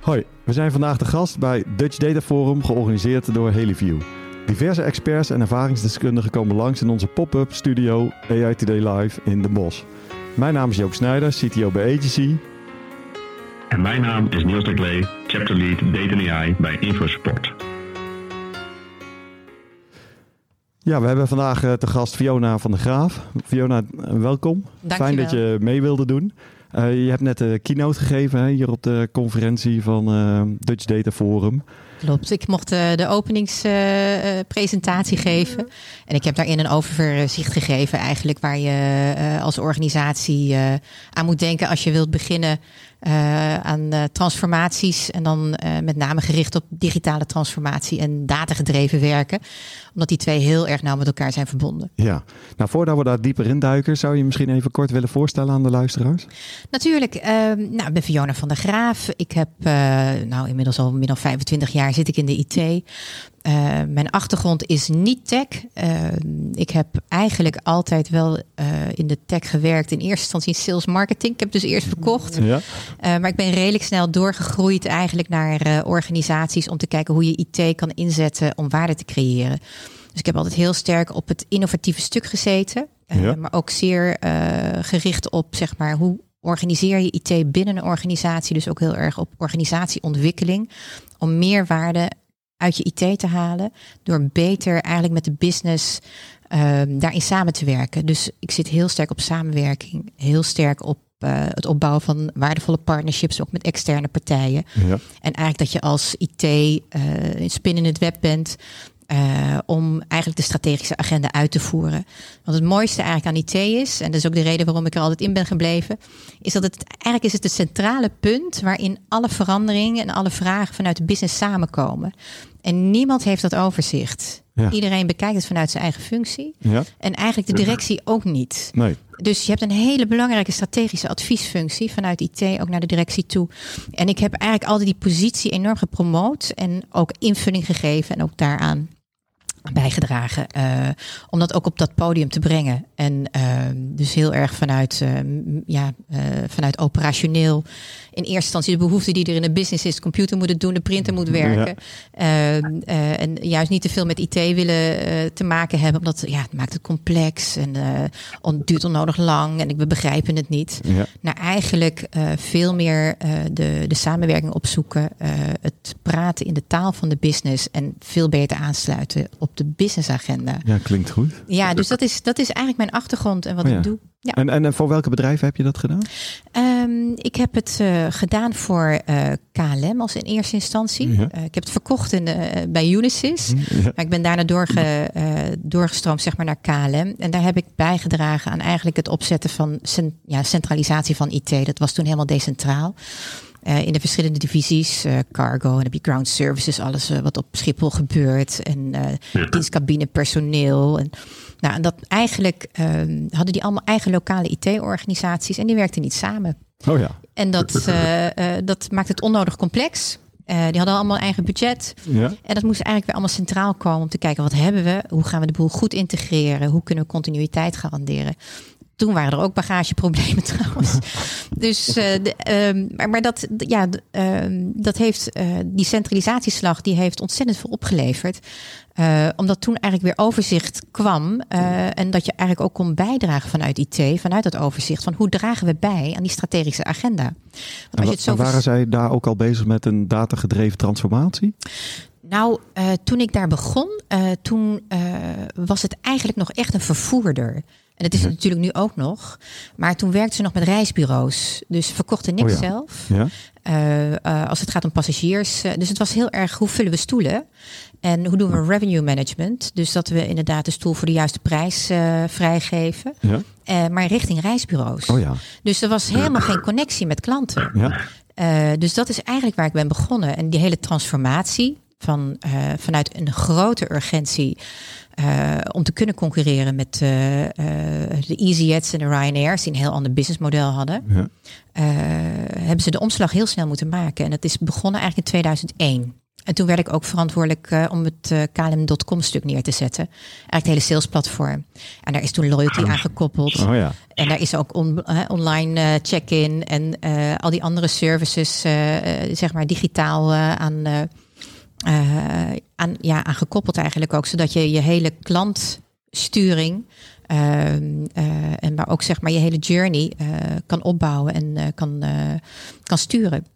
Hoi, we zijn vandaag de gast bij Dutch Data Forum, georganiseerd door Helieview. Diverse experts en ervaringsdeskundigen komen langs in onze pop-up studio AI Today Live in Den Bosch. Mijn naam is Joop Snijder, CTO bij Agency. En mijn naam is Niels de Klee, Chapter Lead Data AI bij InfoSupport. Ja, we hebben vandaag eh, te gast Fiona van der Graaf. Fiona, welkom. Dankjewel. Fijn dat je mee wilde doen. Uh, je hebt net de keynote gegeven hier op de conferentie van uh, Dutch Data Forum. Klopt, ik mocht uh, de openingspresentatie geven. En ik heb daarin een overzicht gegeven, eigenlijk waar je als organisatie aan moet denken als je wilt beginnen uh, aan uh, transformaties en dan uh, met name gericht op digitale transformatie en datagedreven werken. Omdat die twee heel erg nauw met elkaar zijn verbonden. Ja, nou voordat we daar dieper in duiken, zou je misschien even kort willen voorstellen aan de luisteraars? Natuurlijk, nou, ik ben Fiona van der Graaf. Ik heb nou inmiddels al meer dan 25 jaar zit ik in de IT. Uh, mijn achtergrond is niet tech. Uh, ik heb eigenlijk altijd wel uh, in de tech gewerkt. In eerste instantie in sales marketing. Ik heb dus eerst verkocht. Ja. maar ik ben redelijk snel doorgegroeid eigenlijk naar organisaties om te kijken hoe je IT kan inzetten om waarde te creëren. Dus ik heb altijd heel sterk op het innovatieve stuk gezeten. Ja. Maar ook zeer gericht op zeg maar hoe organiseer je IT binnen een organisatie. Dus ook heel erg op organisatieontwikkeling. Om meer waarde uit je IT te halen. Door beter eigenlijk met de business um, daarin samen te werken. Dus ik zit heel sterk op samenwerking. Heel sterk op uh, het opbouwen van waardevolle partnerships, ook met externe partijen. Ja. En eigenlijk dat je als IT uh, spin in het web bent. Uh, om eigenlijk de strategische agenda uit te voeren. Want het mooiste eigenlijk aan IT is, en dat is ook de reden waarom ik er altijd in ben gebleven, is dat het eigenlijk is het het centrale punt waarin alle veranderingen en alle vragen vanuit de business samenkomen. En niemand heeft dat overzicht. Ja. Iedereen bekijkt het vanuit zijn eigen functie. Ja. En eigenlijk de directie ook niet. Nee. Dus je hebt een hele belangrijke strategische adviesfunctie vanuit IT ook naar de directie toe. En ik heb eigenlijk altijd die positie enorm gepromoot en ook invulling gegeven en ook daaraan bijgedragen uh, om dat ook op dat podium te brengen. En uh, dus heel erg vanuit, uh, ja, vanuit operationeel. In eerste instantie de behoefte die er in de business is. De computer moet het doen, de printer moet werken. Ja. en juist niet te veel met IT willen te maken hebben. Omdat ja, het maakt het complex en het duurt onnodig lang. En we begrijpen het niet. Ja. Naar eigenlijk veel meer de, de samenwerking opzoeken. het praten in de taal van de business. En veel beter aansluiten op op de businessagenda. Ja, klinkt goed. Ja, dus dat is, dat is eigenlijk mijn achtergrond en wat oh ja. ik doe. Ja. En, en voor welke bedrijven heb je dat gedaan? Um, ik heb het uh, gedaan voor uh, KLM als in eerste instantie. Ja. Uh, ik heb het verkocht in, bij Unisys. Ja. Maar ik ben daarna doorge, doorgestroomd zeg maar, naar KLM. En daar heb ik bijgedragen aan eigenlijk het opzetten van cent, ja, centralisatie van IT. Dat was toen helemaal decentraal. Uh, in de verschillende divisies, uh, cargo, en heb je ground services, alles uh, wat op Schiphol gebeurt, en ja. dienstcabine personeel. En, nou, en dat eigenlijk ehm, hadden die allemaal eigen lokale IT-organisaties en die werkten niet samen. Oh ja. En dat, dat maakt het onnodig complex. die hadden allemaal eigen budget. Ja. En dat moest eigenlijk weer allemaal centraal komen om te kijken wat hebben we, hoe gaan we de boel goed integreren, hoe kunnen we continuïteit garanderen. Toen waren er ook bagageproblemen trouwens. dus, uh, de, um, maar, maar dat, ja, um, dat heeft uh, die centralisatieslag, die heeft ontzettend veel opgeleverd. Uh, omdat toen eigenlijk weer overzicht kwam. en dat je eigenlijk ook kon bijdragen vanuit IT, vanuit dat overzicht. Van hoe dragen we bij aan die strategische agenda? Want als je het zo waren zij daar ook al bezig met een datagedreven transformatie? Nou, uh, toen ik daar begon, uh, toen uh, was het eigenlijk nog echt een vervoerder. En dat is het natuurlijk nu ook nog. Maar toen werkte ze nog met reisbureaus. Dus verkochten niks oh ja. zelf. Ja. Uh, als het gaat om passagiers. dus het was heel erg hoe vullen we stoelen? En hoe doen we revenue management? Dus dat we inderdaad de stoel voor de juiste prijs vrijgeven. Ja. maar richting reisbureaus. Oh ja. Dus er was helemaal geen connectie met klanten. Ja. dus dat is eigenlijk waar ik ben begonnen. En die hele transformatie van, vanuit een grote urgentie uh, om te kunnen concurreren met uh, de EasyJets en de Ryanairs, die een heel ander businessmodel hadden, ja. hebben ze de omslag heel snel moeten maken. En dat is begonnen eigenlijk in 2001. En toen werd ik ook verantwoordelijk om het KLM.com stuk neer te zetten. Eigenlijk het hele salesplatform. En daar is toen loyalty aan gekoppeld. Oh ja. En daar is ook on, online check-in en al die andere services, zeg maar digitaal aan, aan, ja, aan gekoppeld eigenlijk ook. Zodat je je hele klantsturing en maar ook zeg maar je hele journey kan opbouwen en kan, kan sturen.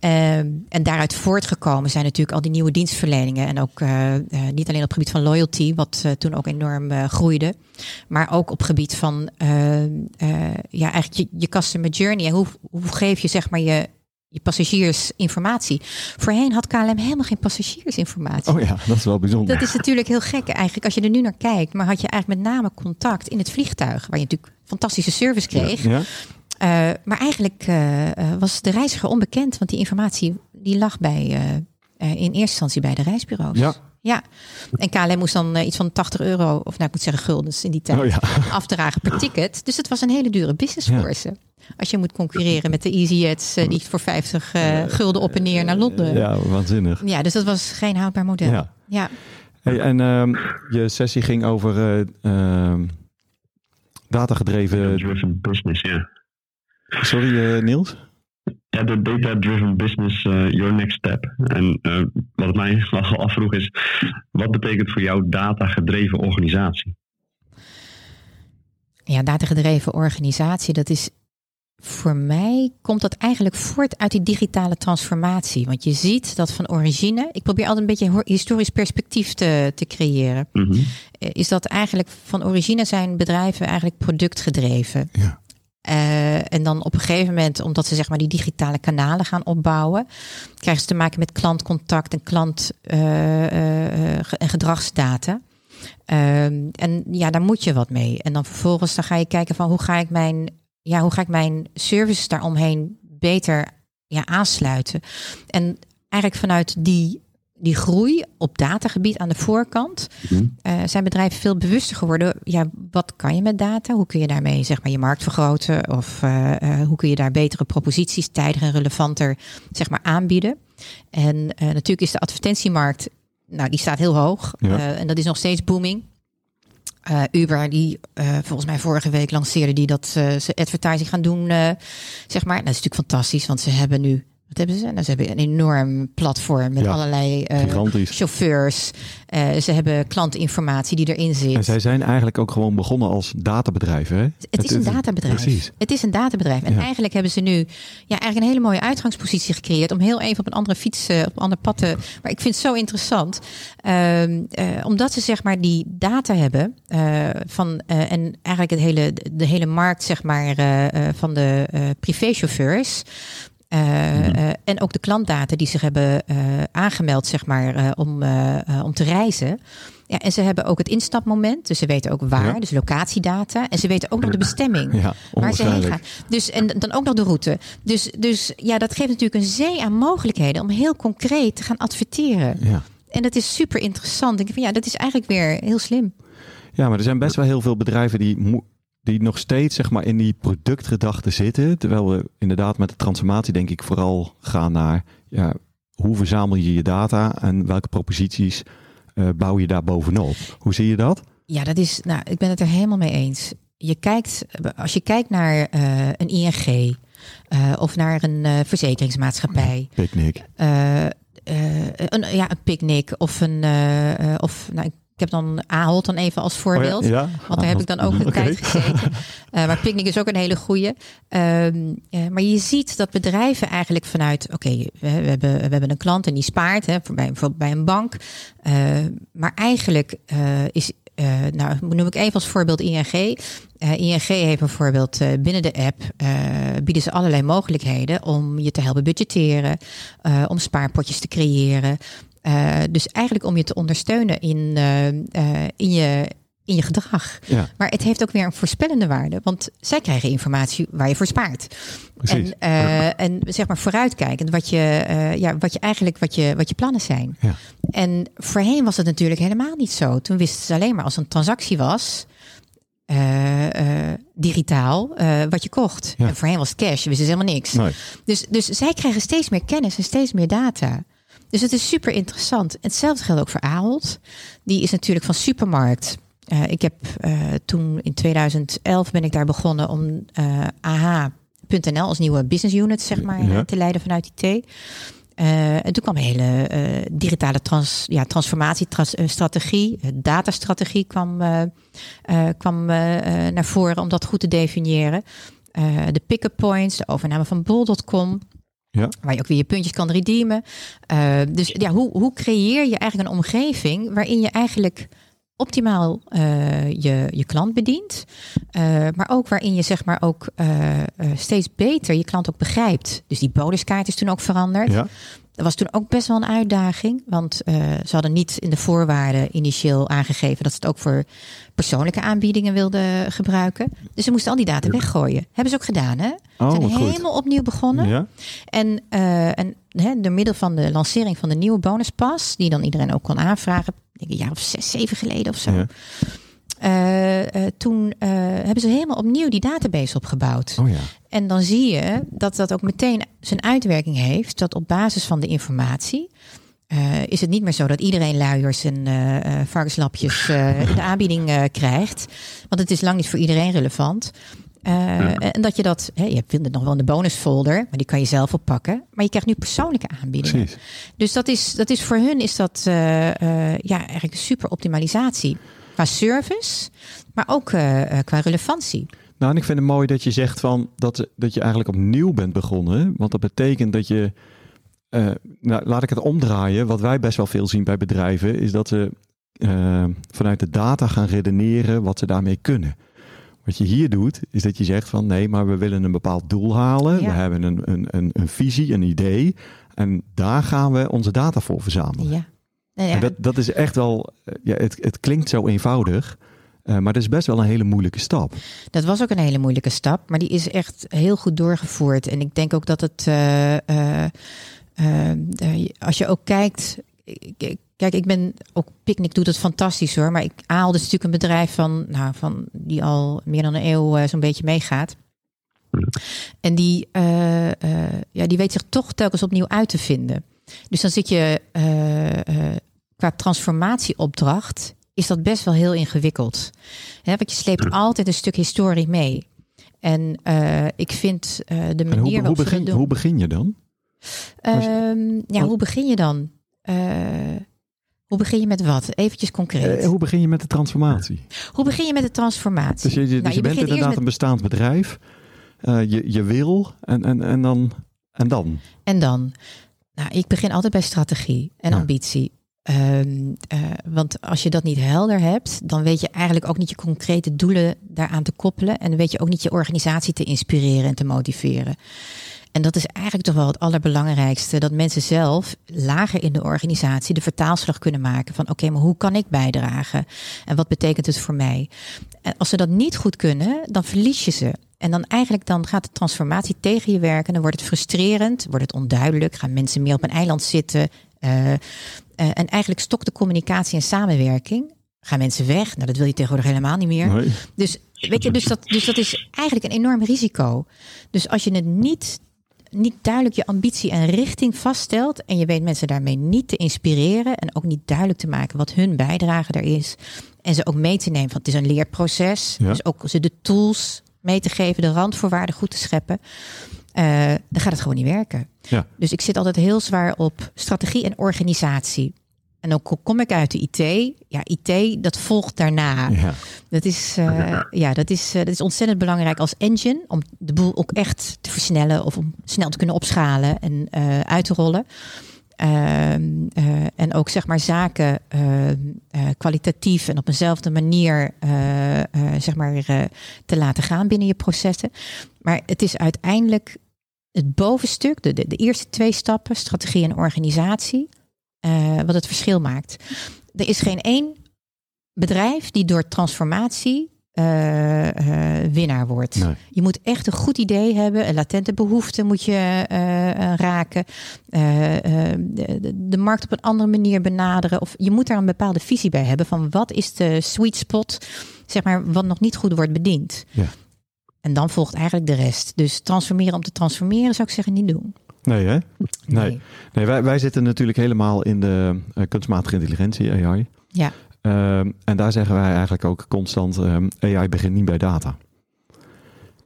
Um, en daaruit voortgekomen zijn natuurlijk al die nieuwe dienstverleningen. En ook niet alleen op het gebied van loyalty, wat toen ook enorm groeide. Maar ook op gebied van ja, eigenlijk je, je customer journey. En hoe, hoe geef je zeg maar je, je passagiers informatie. Voorheen had KLM helemaal geen passagiersinformatie. Oh ja, dat is wel bijzonder. Dat is natuurlijk heel gek eigenlijk als je er nu naar kijkt. Maar had je eigenlijk met name contact in het vliegtuig, waar je natuurlijk fantastische service kreeg. Ja, ja. Uh, maar eigenlijk uh, was de reiziger onbekend, want die informatie die lag bij, in eerste instantie bij de reisbureaus. Ja. Ja, en KLM moest dan iets van 80 euro, of nou ik moet zeggen guldens in die tijd, oh, ja. afdragen per ticket. Dus het was een hele dure business ja. voor ze. Als je moet concurreren met de EasyJets die voor 50 gulden op en neer naar Londen. Ja, waanzinnig. Ja, dus dat was geen houdbaar model. Ja. ja. Hey, en um, je sessie ging over uh, datagedreven... Driven business, ja. Sorry, uh, Niels? Ja, de data-driven business, uh, your next step. En uh, wat het mij afvroeg is, wat betekent voor jou data-gedreven organisatie? Ja, data-gedreven organisatie, dat is voor mij komt dat eigenlijk voort uit die digitale transformatie. Want je ziet dat van origine, ik probeer altijd een beetje historisch perspectief te, te creëren. Mm -hmm. Is dat eigenlijk van origine zijn bedrijven eigenlijk productgedreven. Ja. Uh, en dan op een gegeven moment, omdat ze zeg maar die digitale kanalen gaan opbouwen, krijgen ze te maken met klantcontact en klant uh, uh, en gedragsdata. en ja, daar moet je wat mee. En dan vervolgens dan ga je kijken van hoe ga ik mijn, ja, hoe ga ik mijn services daaromheen beter ja, aansluiten. En eigenlijk vanuit die die groei op datagebied aan de voorkant mm. uh, zijn bedrijven veel bewuster geworden. Ja, wat kan je met data? Hoe kun je daarmee zeg maar je markt vergroten? Of uh, uh, hoe kun je daar betere proposities tijdig en relevanter zeg maar aanbieden? En natuurlijk is de advertentiemarkt, nou die staat heel hoog ja. en dat is nog steeds booming. Uber, die volgens mij vorige week lanceerde die dat ze advertising gaan doen, zeg maar. Dat is natuurlijk fantastisch, want ze hebben nu wat hebben ze? Nou, ze hebben een enorm platform met Ja, allerlei uh, chauffeurs. Uh, ze hebben klantinformatie die erin zit. En zij zijn eigenlijk ook gewoon begonnen als databedrijven. Hè? Het is een databedrijf. Precies. Het is een databedrijf. En Ja. eigenlijk hebben ze nu ja, eigenlijk een hele mooie uitgangspositie gecreëerd. Om heel even op een andere fiets, eh, op een ander pad te. Maar ik vind het zo interessant. Ehm, eh, omdat ze zeg maar die data hebben. van, en eigenlijk het hele, de hele markt zeg maar van de eh Eh, eh, en ook de klantdata die zich hebben eh, aangemeld, zeg maar, om, om te reizen. Ja, en ze hebben ook het instapmoment, dus ze weten ook waar, Ja. dus locatiedata. En ze weten ook nog de bestemming Ja, waar ze heen gaan. Dus, en dan ook nog de route. Dus, dus ja, dat geeft natuurlijk een zee aan mogelijkheden om heel concreet te gaan adverteren. Ja. En dat is super interessant. Ik denk van ja, dat is eigenlijk weer heel slim. ja, maar er zijn best wel heel veel bedrijven die, mo- die nog steeds zeg maar, in die productgedachte zitten. Terwijl we inderdaad met de transformatie denk ik vooral gaan naar ja, hoe verzamel je je data en welke proposities eh, bouw je daar bovenop. Hoe zie je dat? Ja, dat is, nou, ik ben het er helemaal mee eens. Je kijkt, als je kijkt naar eh, een ING eh, of naar een verzekeringsmaatschappij, Picnic. een, ja, een picknick of een, of nou, ik heb dan Ahold dan even als voorbeeld. Oh ja? Ja? Want daar heb ik dan ook een Oké. tijd gezeten. Eh, maar Picnic is ook een hele goede. Ehm, eh, maar je ziet dat bedrijven eigenlijk vanuit... Oké, we, we, hebben, we hebben een klant en die spaart. Hè, voor bij, bijvoorbeeld bij een bank. Eh, maar eigenlijk is... nou, noem ik even als voorbeeld ING. ING heeft bijvoorbeeld binnen de app bieden ze allerlei mogelijkheden om je te helpen budgetteren, om spaarpotjes te creëren. Eh, dus eigenlijk om je te ondersteunen in, eh, eh, in, je, in je gedrag. Ja. Maar het heeft ook weer een voorspellende waarde. Want zij krijgen informatie waar je voor spaart. Precies. En, en zeg maar vooruitkijkend wat je, ja, wat je eigenlijk wat je, wat je plannen zijn. Ja. En voorheen was het natuurlijk helemaal niet zo. Toen wisten ze alleen maar als een transactie was. Uh, digitaal wat je kocht. Ja. En voorheen was het cash, wisten ze helemaal niks. Nee. Dus, dus zij krijgen steeds meer kennis en steeds meer data. Dus het is super interessant. Hetzelfde geldt ook voor Ahold. Die is natuurlijk van supermarkt. Uh, ik heb uh, toen in 2011 ben ik daar begonnen om uh, AH.nl als nieuwe business unit zeg maar Ja. te leiden vanuit IT. en toen kwam een hele digitale trans, ja, transformatie, trans, strategie, datastrategie kwam, kwam naar voren om dat goed te definiëren. de pick-up points, de overname van bol.com. Ja. Waar je ook weer je puntjes kan redeemen. Uh, dus ja, hoe, hoe creëer je eigenlijk een omgeving waarin je eigenlijk optimaal uh, je, je klant bedient. Uh, maar ook waarin je zeg maar ook steeds beter je klant ook begrijpt. Dus die bonuskaart is toen ook veranderd. Ja. Dat was toen ook best wel een uitdaging. Want uh, ze hadden niet in de voorwaarden initieel aangegeven dat ze het ook voor persoonlijke aanbiedingen wilden gebruiken. Dus ze moesten al die data weggooien. Hebben ze ook gedaan, hè? Oh, Ze zijn goed. helemaal opnieuw begonnen. Ja. En, uh, en hè, door middel van de lancering van de nieuwe bonuspas, die dan iedereen ook kon aanvragen, denk ik een jaar of zes, zeven geleden of zo. Ja. Uh, uh, toen hebben ze helemaal opnieuw die database opgebouwd. Oh ja. En dan zie je dat dat ook meteen zijn uitwerking heeft. Dat op basis van de informatie. Uh, is het niet meer zo dat iedereen luiers en uh, varkenslapjes uh, in de aanbieding krijgt. Want het is lang niet voor iedereen relevant. Ja. En dat je dat, hè, je vindt het nog wel in de bonusfolder, maar die kan je zelf oppakken. Maar je krijgt nu persoonlijke aanbiedingen. Precies. Dus dat is, dat is voor hun is dat ja, eigenlijk een super optimalisatie. Qua service, maar ook qua relevantie. Nou, en ik vind het mooi dat je zegt van dat, dat je eigenlijk opnieuw bent begonnen. Want dat betekent dat je. Uh, nou, laat ik het omdraaien. Wat wij best wel veel zien bij bedrijven, is dat ze uh, vanuit de data gaan redeneren wat ze daarmee kunnen. Wat je hier doet, is dat je zegt van nee, maar we willen een bepaald doel halen. Ja. We hebben een, een, een, een, visie, een idee. En daar gaan we onze data voor verzamelen. Ja. Nou ja. En dat, dat is echt wel, ja, het, het klinkt zo eenvoudig. Uh, maar dat is best wel een hele moeilijke stap. Dat was ook een hele moeilijke stap, maar die is echt heel goed doorgevoerd. En ik denk ook dat het, uh, uh, als je ook kijkt, kijk, ik ben ook Picnic doet het fantastisch hoor, maar ik Aal is natuurlijk een bedrijf van, nou, van die al meer dan een eeuw zo'n beetje meegaat. En die, ja, die weet zich toch telkens opnieuw uit te vinden. Dus dan zit je qua transformatieopdracht is dat best wel heel ingewikkeld. He, want je sleept altijd een stuk historie mee. En uh, ik vind uh, de manier hoe, hoe, waarop begin, doen... hoe begin je dan? Um, ja, hoe begin je dan? Uh, hoe begin je met wat? Eventjes concreet. hoe begin je met de transformatie? Hoe begin je met de transformatie? Dus je, dus nou, je, bent inderdaad met... een bestaand bedrijf. je, je wil en, en, en, dan, en dan? En dan? Nou, ik begin altijd bij strategie en Ja. ambitie. Um, uh, want als je dat niet helder hebt, dan weet je eigenlijk ook niet je concrete doelen daaraan te koppelen. En dan weet je ook niet je organisatie te inspireren en te motiveren. En dat is eigenlijk toch wel het allerbelangrijkste. Dat mensen zelf lager in de organisatie de vertaalslag kunnen maken. Van oké, maar hoe kan ik bijdragen? En wat betekent het voor mij? En als ze dat niet goed kunnen, dan verlies je ze. En dan eigenlijk dan gaat de transformatie tegen je werken. Dan wordt het frustrerend, wordt het onduidelijk. Gaan mensen meer op een eiland zitten. Uh, en eigenlijk stokt de communicatie en samenwerking. Gaan mensen weg? Nou, dat wil je tegenwoordig helemaal niet meer. Nee. Dus, weet je, dus, dat, dus dat is eigenlijk een enorm risico. Dus als je het niet, niet duidelijk je ambitie en richting vaststelt. en je weet mensen daarmee niet te inspireren. en ook niet duidelijk te maken wat hun bijdrage daar is. en ze ook mee te nemen, want het is een leerproces. Ja. Dus ook ze de tools mee te geven, de randvoorwaarden goed te scheppen. Uh, dan gaat het gewoon niet werken. Ja. Dus ik zit altijd heel zwaar op strategie en organisatie. En ook kom ik uit de IT. Ja, IT, dat volgt daarna. Ja. Dat, is, uh, ja, dat, is, uh, dat is ontzettend belangrijk als engine. Om de boel ook echt te versnellen. Of om snel te kunnen opschalen en uit te rollen. En ook zeg maar zaken kwalitatief en op eenzelfde manier zeg maar, te laten gaan binnen je processen. Maar het is uiteindelijk het bovenstuk, de, de, de eerste twee stappen, strategie en organisatie, wat het verschil maakt. Er is geen één bedrijf die door transformatie uh, uh, winnaar wordt. Nee. Je moet echt een goed idee hebben. Een latente behoefte moet je uh, raken. De, de, markt op een andere manier benaderen. Of je moet daar een bepaalde visie bij hebben van wat is de sweet spot, zeg maar, wat nog niet goed wordt bediend. Ja. En dan volgt eigenlijk de rest. Dus transformeren om te transformeren zou ik zeggen niet doen. Nee, hè? Nee. Nee. nee wij, wij zitten natuurlijk helemaal in de kunstmatige intelligentie, AI. Ja. Um, en daar zeggen wij eigenlijk ook constant: um, AI begint niet bij data.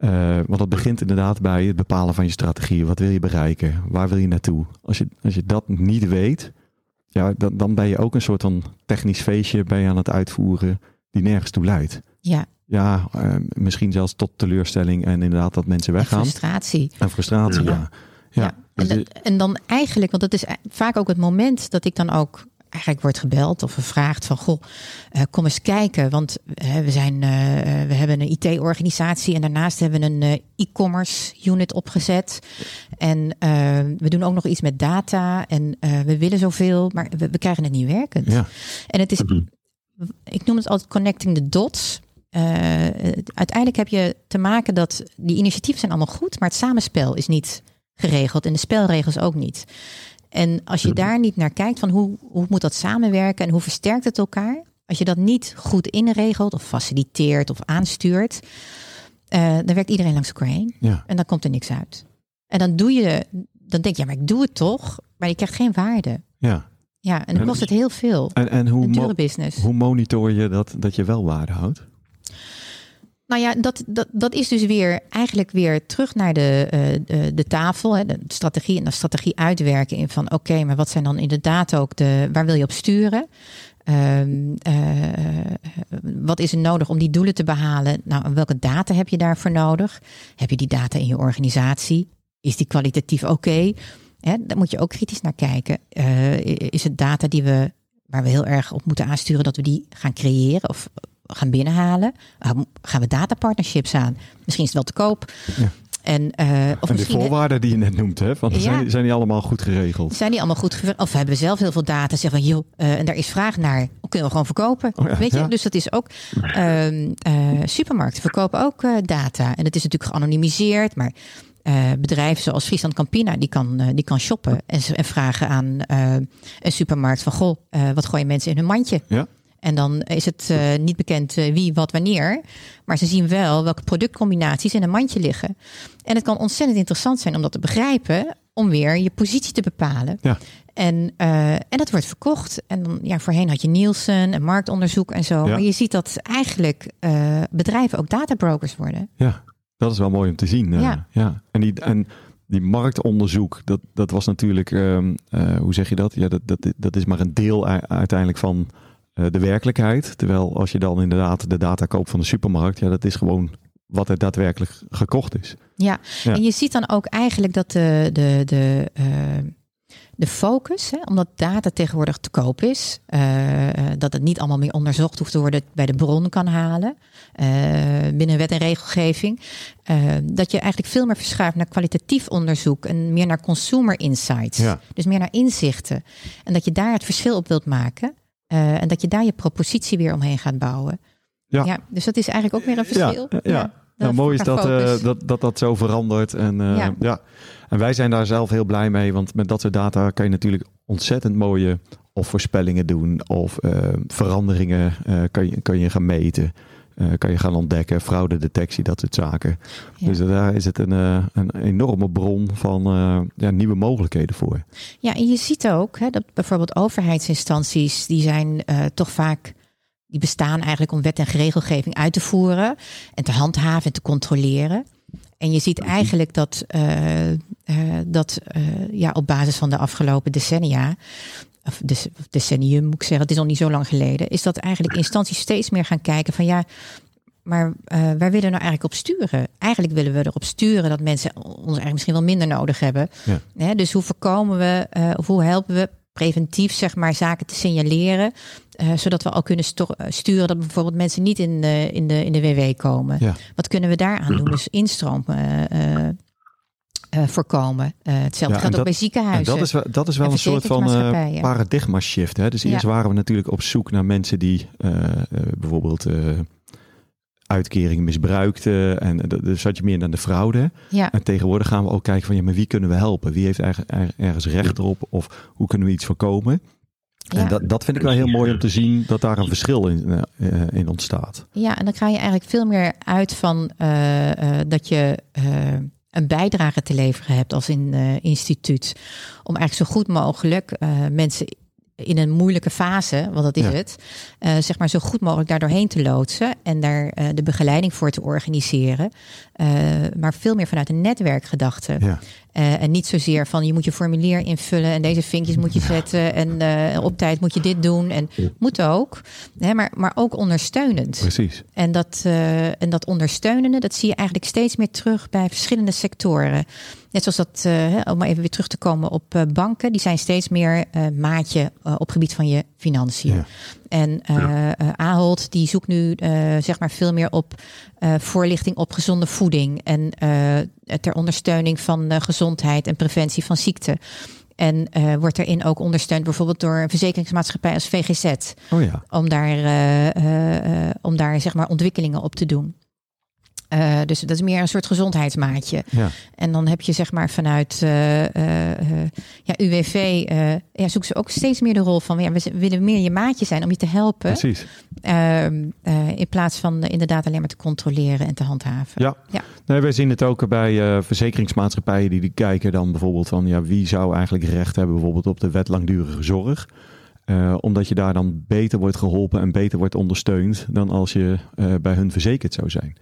Uh, want dat begint inderdaad bij het bepalen van je strategie. Wat wil je bereiken? Waar wil je naartoe? Als je, als je dat niet weet, ja, dan, dan ben je ook een soort van technisch feestje ben je aan het uitvoeren die nergens toe leidt. Ja. Ja, uh, misschien zelfs tot teleurstelling en inderdaad dat mensen weggaan. En frustratie. En frustratie, ja. ja. ja. ja. En, en, dan eigenlijk, want dat is vaak ook het moment dat ik dan ook eigenlijk wordt gebeld of gevraagd van goh, uh, kom eens kijken, want uh, we zijn, uh, we hebben een IT-organisatie en daarnaast hebben we een e-commerce unit opgezet en we doen ook nog iets met data en we willen zoveel, maar we, we, krijgen het niet werkend. Ja. En het is, ik noem het altijd connecting the dots. uiteindelijk heb je te maken dat die initiatieven zijn allemaal goed, maar het samenspel is niet geregeld en de spelregels ook niet. En als je daar niet naar kijkt van hoe, hoe moet dat samenwerken en hoe versterkt het elkaar, als je dat niet goed inregelt of faciliteert of aanstuurt, uh, dan werkt iedereen langs elkaar heen ja. en dan komt er niks uit. En dan doe je, dan denk je, ja, maar ik doe het toch, maar je krijgt geen waarde. Ja. Ja, en dan kost het heel veel. En, en hoe, mo business. hoe monitor je dat, dat je wel waarde houdt? Nou ja, dat, dat, dat is dus weer eigenlijk weer terug naar de, uh, de, de, tafel, hè, de strategie en de strategie uitwerken in van oké, maar wat zijn dan inderdaad ook de, waar wil je op sturen? Um, uh, wat is er nodig om die doelen te behalen? Nou, welke data heb je daarvoor nodig? Heb je die data in je organisatie? Is die kwalitatief oké? Okay? Daar moet je ook kritisch naar kijken. Uh, is het data die we, waar we heel erg op moeten aansturen, dat we die gaan creëren? Of gaan binnenhalen? Gaan we datapartnerships aan? Misschien is het wel te koop. Ja. En, uh, of en de voorwaarden die je net noemt, hè? Van, Ja. zijn, zijn die allemaal goed geregeld? Zijn die allemaal goed geregeld? Of hebben we zelf heel veel data? Zeggen van, joh, uh, en daar is vraag naar. Kunnen we gewoon verkopen? Oh ja, Weet je? ja. Dus dat is ook... Uh, supermarkten verkopen ook data. En het is natuurlijk geanonimiseerd, maar... Bedrijven zoals Friesland Campina, die kan, die kan shoppen en, en vragen aan een supermarkt van, goh, wat gooien mensen in hun mandje? Ja. En dan is het uh, niet bekend uh, wie, wat, wanneer. Maar ze zien wel welke productcombinaties in een mandje liggen. En het kan ontzettend interessant zijn om dat te begrijpen. Om weer je positie te bepalen. Ja. En, uh, en dat wordt verkocht. En dan, ja, voorheen had je Nielsen en marktonderzoek en zo. Ja. Maar je ziet dat eigenlijk bedrijven ook databrokers worden. Ja, dat is wel mooi om te zien. Ja. ja. En, die, en die marktonderzoek, dat, dat was natuurlijk, um, hoe zeg je dat? Ja, dat, dat, dat is maar een deel uiteindelijk van de werkelijkheid. Terwijl als je dan inderdaad de data koopt van de supermarkt, ja, dat is gewoon wat er daadwerkelijk gekocht is. Ja, Ja. en je ziet dan ook eigenlijk dat de, de, de, uh, de focus, hè, omdat data tegenwoordig te koop is, uh, dat het niet allemaal meer onderzocht hoeft te worden, bij de bron kan halen uh, binnen wet en regelgeving, dat je eigenlijk veel meer verschuift naar kwalitatief onderzoek en meer naar consumer insights. Ja. Dus meer naar inzichten. En dat je daar het verschil op wilt maken. Uh, en dat je daar je propositie weer omheen gaat bouwen. Ja. dus dat is eigenlijk ook weer een verschil. Ja, ja. Nou, mooi is dat, uh, focus. dat, dat dat zo verandert. En, uh, ja. Ja. en wij zijn daar zelf heel blij mee, want met dat soort data kan je natuurlijk ontzettend mooie of voorspellingen doen of veranderingen kan, je, kan je gaan meten. Uh, kan je gaan ontdekken, fraudedetectie, dat soort zaken. Ja. Dus daar is het een, uh, een enorme bron van uh, ja, nieuwe mogelijkheden voor. Ja, en je ziet ook hè, dat bijvoorbeeld overheidsinstanties, die zijn toch vaak, die bestaan eigenlijk om wet en regelgeving uit te voeren en te handhaven en te controleren. En je ziet eigenlijk dat, uh, uh, dat ja, op basis van de afgelopen decennia, of decennium moet ik zeggen, het is al niet zo lang geleden, is dat eigenlijk instanties steeds meer gaan kijken van ja, maar uh, waar willen we nou eigenlijk op sturen? Eigenlijk willen we erop sturen dat mensen ons eigenlijk misschien wel minder nodig hebben. Ja. Hè, dus hoe voorkomen we, uh, of hoe helpen we preventief zeg maar zaken te signaleren, uh, zodat we al kunnen sturen dat bijvoorbeeld mensen niet in de, in de, in de WW komen. Ja. Wat kunnen we daaraan doen? Dus instroom uh, voorkomen. Uh, hetzelfde ja, geldt ook bij ziekenhuizen. Dat is, wel, dat is wel een soort van uh, paradigma shift. Hè? Dus eerst waren we natuurlijk op zoek naar mensen die bijvoorbeeld uitkeringen misbruikten. En dus zat je meer naar de fraude. Ja. En tegenwoordig gaan we ook kijken van ja, maar wie kunnen we helpen? Wie heeft eigenlijk ergens recht erop? Of hoe kunnen we iets voorkomen? Ja. En dat, dat vind ik wel heel mooi om te zien dat daar een verschil in, uh, in ontstaat. Ja, en dan ga je eigenlijk veel meer uit van uh, uh, dat je een bijdrage te leveren hebt als in instituut. Om eigenlijk zo goed mogelijk mensen in een moeilijke fase, want dat is het, uh, zeg maar zo goed mogelijk daar doorheen te loodsen en daar uh, de begeleiding voor te organiseren. Uh, maar veel meer vanuit een netwerkgedachte. Ja. En niet zozeer van je moet je formulier invullen en deze vinkjes moet je zetten en op tijd moet je dit doen. En moet ook, hè, maar, maar ook ondersteunend. Precies. En dat, en dat ondersteunende, dat zie je eigenlijk steeds meer terug bij verschillende sectoren. Net zoals dat, om maar even weer terug te komen op banken, die zijn steeds meer maatje op gebied van je financiën. Ja. En Ahold die zoekt nu zeg maar veel meer op voorlichting op gezonde voeding en ter ondersteuning van gezondheid en preventie van ziekte. En uh, wordt erin ook ondersteund bijvoorbeeld door een verzekeringsmaatschappij als VGZ. Oh ja. Om daar, uh, uh, om daar zeg maar ontwikkelingen op te doen. Uh, dus dat is meer een soort gezondheidsmaatje. Ja. En dan heb je zeg maar vanuit uh, uh, ja, UWV, ja, zoeken ze ook steeds meer de rol van, ja, we willen meer je maatje zijn om je te helpen. Precies. Ehm, in plaats van inderdaad alleen maar te controleren en te handhaven. Ja, ja. Nee, wij zien het ook bij verzekeringsmaatschappijen die, die kijken dan bijvoorbeeld van, ja, wie zou eigenlijk recht hebben bijvoorbeeld op de wet langdurige zorg. Uh, omdat je daar dan beter wordt geholpen en beter wordt ondersteund dan als je uh, bij hun verzekerd zou zijn.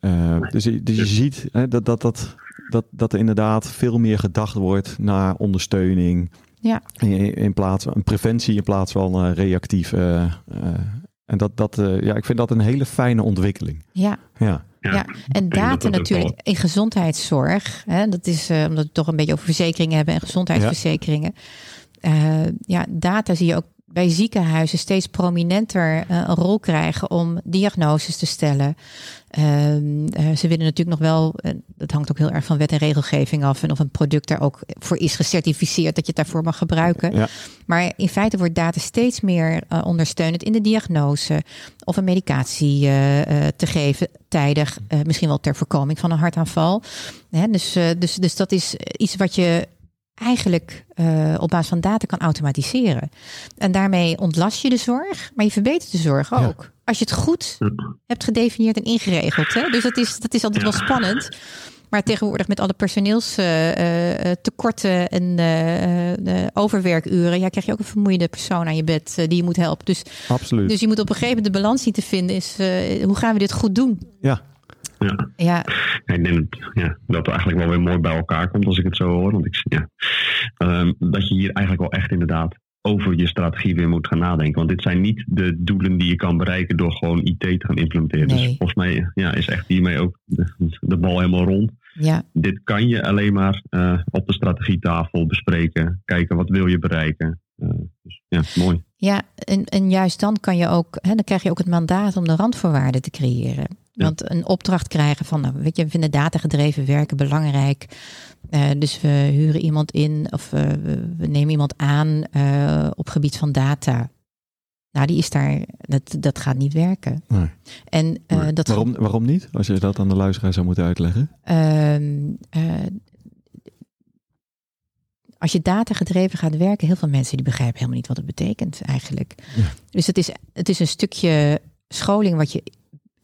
Uh, dus, dus, je ziet hè, dat, dat, dat, dat, dat er inderdaad veel meer gedacht wordt naar ondersteuning. Ja. In, in plaats van preventie in plaats van uh, reactief. Uh, en dat, dat, ja, ik vind dat een hele fijne ontwikkeling. Ja. Ja. Ja, en data natuurlijk in gezondheidszorg. Hè, dat is omdat we het toch een beetje over verzekeringen hebben en gezondheidsverzekeringen. Ja, ja data zie je ook bij ziekenhuizen steeds prominenter uh, een rol krijgen om diagnoses te stellen. Uh, uh, ze willen natuurlijk nog wel, dat hangt ook heel erg van wet en regelgeving af en of een product daar ook voor is gecertificeerd dat je het daarvoor mag gebruiken. Ja. Maar in feite wordt data steeds meer ondersteunend in de diagnose of een medicatie te geven tijdig, misschien wel ter voorkoming van een hartaanval. dus, dus, dus dat is iets wat je eigenlijk uh, op basis van data kan automatiseren. En daarmee ontlast je de zorg, maar je verbetert de zorg ook. Ja. Als je het goed hebt gedefinieerd en ingeregeld. Hè? Dus dat is, dat is altijd ja. wel spannend. Maar tegenwoordig met alle personeelstekorten uh, uh, en overwerkuren, ja, krijg je ook een vermoeide persoon aan je bed die je moet helpen. Dus, Absoluut. dus je moet op een gegeven moment de balans zien te vinden. Is hoe gaan we dit goed doen? Ja, ja. Ja. Ik denk dat, ja, dat het eigenlijk wel weer mooi bij elkaar komt als ik het zo hoor. Want ik, ja, um, dat je hier eigenlijk wel echt inderdaad over je strategie weer moet gaan nadenken. Want dit zijn niet de doelen die je kan bereiken door gewoon IT te gaan implementeren. Nee. Dus volgens mij ja, is echt hiermee ook de, de bal helemaal rond. Ja. Dit kan je alleen maar uh, op de strategietafel bespreken. Kijken wat wil je bereiken. Uh, dus ja, mooi. Ja, en, en juist dan kan je ook, hè, dan krijg je ook het mandaat om de randvoorwaarden te creëren. Want een opdracht krijgen van, nou, weet je, we vinden datagedreven werken belangrijk. Uh, dus we huren iemand in of uh, we nemen iemand aan uh, op gebied van data. Nou, die is daar, dat, dat gaat niet werken. Nee. En, nee. dat waarom, waarom niet? Als je dat aan de luisteraar zou moeten uitleggen. Ehm, als je data gedreven gaat werken, heel veel mensen die begrijpen helemaal niet wat het betekent eigenlijk. Ja. Dus het is, het is een stukje scholing wat je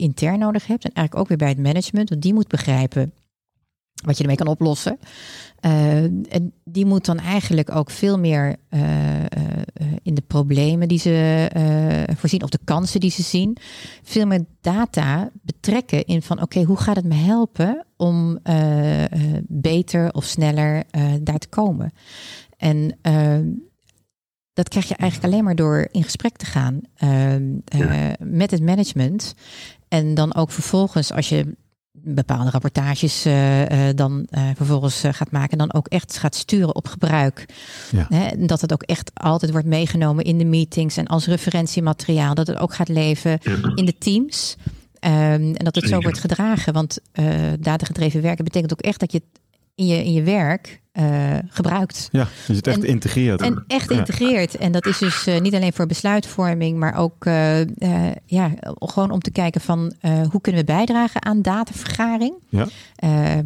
intern nodig hebt. En eigenlijk ook weer bij het management. Want die moet begrijpen wat je ermee kan oplossen. Uh, en die moet dan eigenlijk ook veel meer uh, uh, in de problemen die ze voorzien, of de kansen die ze zien, veel meer data betrekken in van oké, okay, hoe gaat het me helpen om beter of sneller daar te komen? En dat krijg je eigenlijk alleen maar door in gesprek te gaan ja. met het management. En dan ook vervolgens, als je bepaalde rapportages uh, uh, dan uh, vervolgens gaat maken, dan ook echt gaat sturen op gebruik. Ja. Dat het ook echt altijd wordt meegenomen in de meetings en als referentiemateriaal, dat het ook gaat leven ja. in de teams. Um, en dat het zo wordt gedragen. Want datagedreven werken betekent ook echt dat je in je, in je werk uh, gebruikt. Ja, dus het echt en, integreert. En echt integreert. En dat is dus uh, niet alleen voor besluitvorming, maar ook uh, ja, gewoon om te kijken van hoe kunnen we bijdragen aan datavergaring. Ja.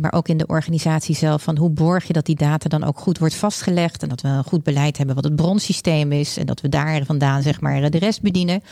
maar ook in de organisatie zelf van hoe borg je dat die data dan ook goed wordt vastgelegd. En dat we een goed beleid hebben wat het bronsysteem is. En dat we daar vandaan zeg maar de rest bedienen.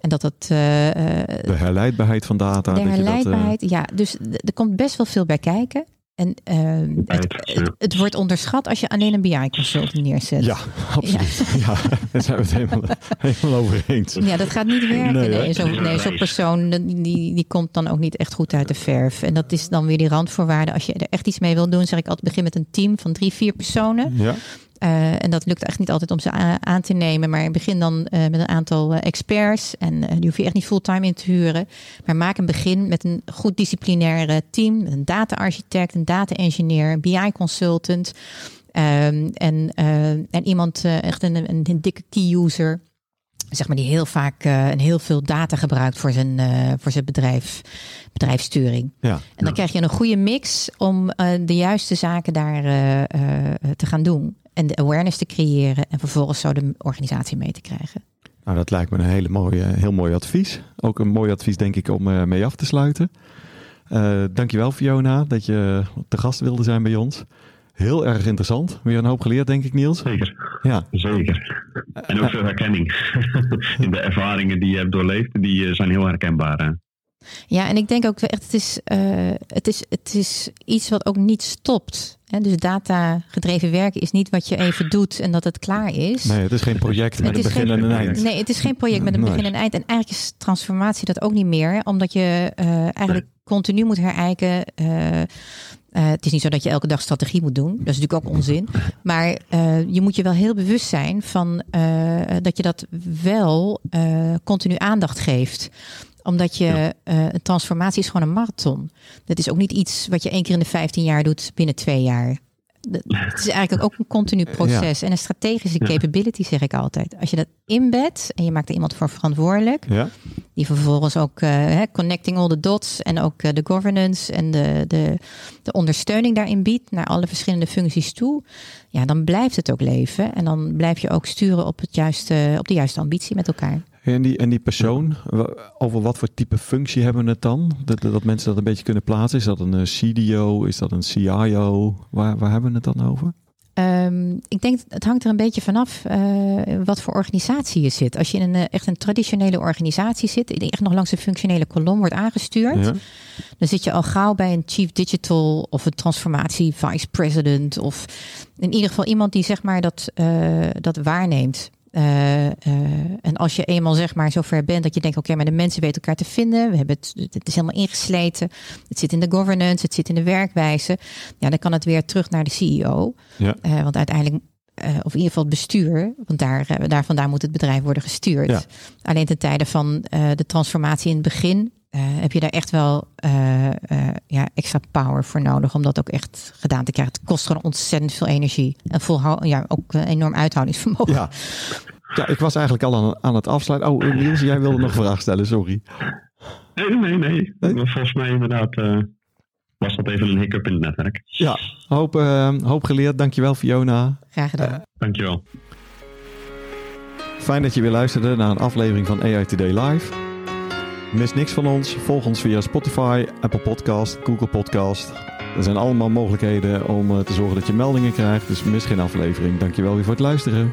En dat het. de herleidbaarheid van data. De herleidbaarheid, dat, ja. Dus er komt best wel veel bij kijken. En uh, het, het, wordt onderschat als je alleen een BI-consultant neerzet. Ja, absoluut. Ja. ja, daar zijn we het helemaal, helemaal over eens. Ja, dat gaat niet werken. Nee, nee. Zo'n nee, zo persoon die, die komt dan ook niet echt goed uit de verf. En dat is dan weer die randvoorwaarde. Als je er echt iets mee wil doen, zeg ik altijd begin met een team van drie, vier personen. Ja. Uh, en dat lukt echt niet altijd om ze aan te nemen. Maar begin dan uh, met een aantal uh, experts. En die hoef je echt niet fulltime in te huren. Maar maak een begin met een goed disciplinaire team. Een data-architect, een data-engineer, een BI-consultant. Um, en, en iemand, echt een, een, een dikke key-user zeg maar, die heel vaak uh, en heel veel data gebruikt voor zijn, uh, voor zijn bedrijf, bedrijfssturing. Ja, en dan krijg je een goede mix om uh, de juiste zaken daar te gaan doen. En de awareness te creëren en vervolgens zo de organisatie mee te krijgen. Nou, dat lijkt me een hele mooie, heel mooi advies. Ook een mooi advies, denk ik, om mee af te sluiten. dankjewel, Fiona, dat je te gast wilde zijn bij ons. Heel erg interessant. Weer een hoop geleerd, denk ik, Niels. Zeker. Ja. Zeker. En ook veel herkenning. In de ervaringen die je hebt doorleefd, die eh, zijn heel herkenbaar. Ja, en ik denk ook echt, het is, uh, het is, het is iets wat ook niet stopt. Dus data gedreven werken is niet wat je even doet en dat het klaar is. Nee, het is geen project met een begin en een eind. Nee, het is geen project met een begin en een eind. En eigenlijk is transformatie dat ook niet meer, omdat je uh, eigenlijk continu moet herijken. Uh, uh, het is niet zo dat je elke dag strategie moet doen. Dat is natuurlijk ook onzin. Maar je moet je wel heel bewust zijn van dat je dat wel continu aandacht geeft omdat je ja. een transformatie is gewoon een marathon. Dat is ook niet iets wat je één keer in de 15 jaar doet binnen twee jaar. Het is eigenlijk ook een continu proces. Ja. En een strategische capability, zeg ik altijd. Als je dat inbedt en je maakt er iemand voor verantwoordelijk, ja. die vervolgens ook uh, connecting all the dots en ook uh, de governance en de, de, de ondersteuning daarin biedt naar alle verschillende functies toe, ja, dan blijft het ook leven. En dan blijf je ook sturen op, het juiste, op de juiste ambitie met elkaar. En die, en die persoon, over wat voor type functie hebben we het dan? Dat, dat mensen dat een beetje kunnen plaatsen. Is dat een eh, CDO? Is dat een CIO? Waar, waar hebben we het dan over? Um, ik denk, het hangt er een beetje vanaf uh, wat voor organisatie je zit. Als je in een eh, echt een traditionele organisatie zit, die echt nog langs een functionele kolom wordt aangestuurd, ja. dan zit je al gauw bij een chief digital of een transformatie vice president of in ieder geval iemand die zeg maar dat, uh, dat waarneemt. Uh, uh, en als je eenmaal zeg maar zover bent dat je denkt, oké, okay, maar de mensen weten elkaar te vinden. We hebben het, het is helemaal ingesleten. Het zit in de governance, het zit in de werkwijze. Ja, dan kan het weer terug naar de CEO. Ja. Uh, want uiteindelijk, of in ieder geval het bestuur, want daar, daar vandaan moet het bedrijf worden gestuurd. Ja. Alleen ten tijde van de transformatie in het begin uh, heb je daar echt wel uh, uh, ja, extra power voor nodig om dat ook echt gedaan te krijgen. Het kost gewoon ontzettend veel energie en ja, ook enorm uithoudingsvermogen. Ja. ja, ik was eigenlijk al aan, aan het afsluiten. Oh, Niels, jij wilde nog een vraag stellen, sorry. Nee, nee, nee. nee? Volgens mij inderdaad was dat even een hiccup in het netwerk. Ja, hoop, hoop geleerd. Dankjewel, Fiona. Graag gedaan. dankjewel. Fijn dat je weer luisterde naar een aflevering van AI Today Live. Mis niks van ons. Volg ons via Spotify, Apple Podcast, Google Podcast. Er zijn allemaal mogelijkheden om te zorgen dat je meldingen krijgt. Dus mis geen aflevering. Dankjewel weer voor het luisteren.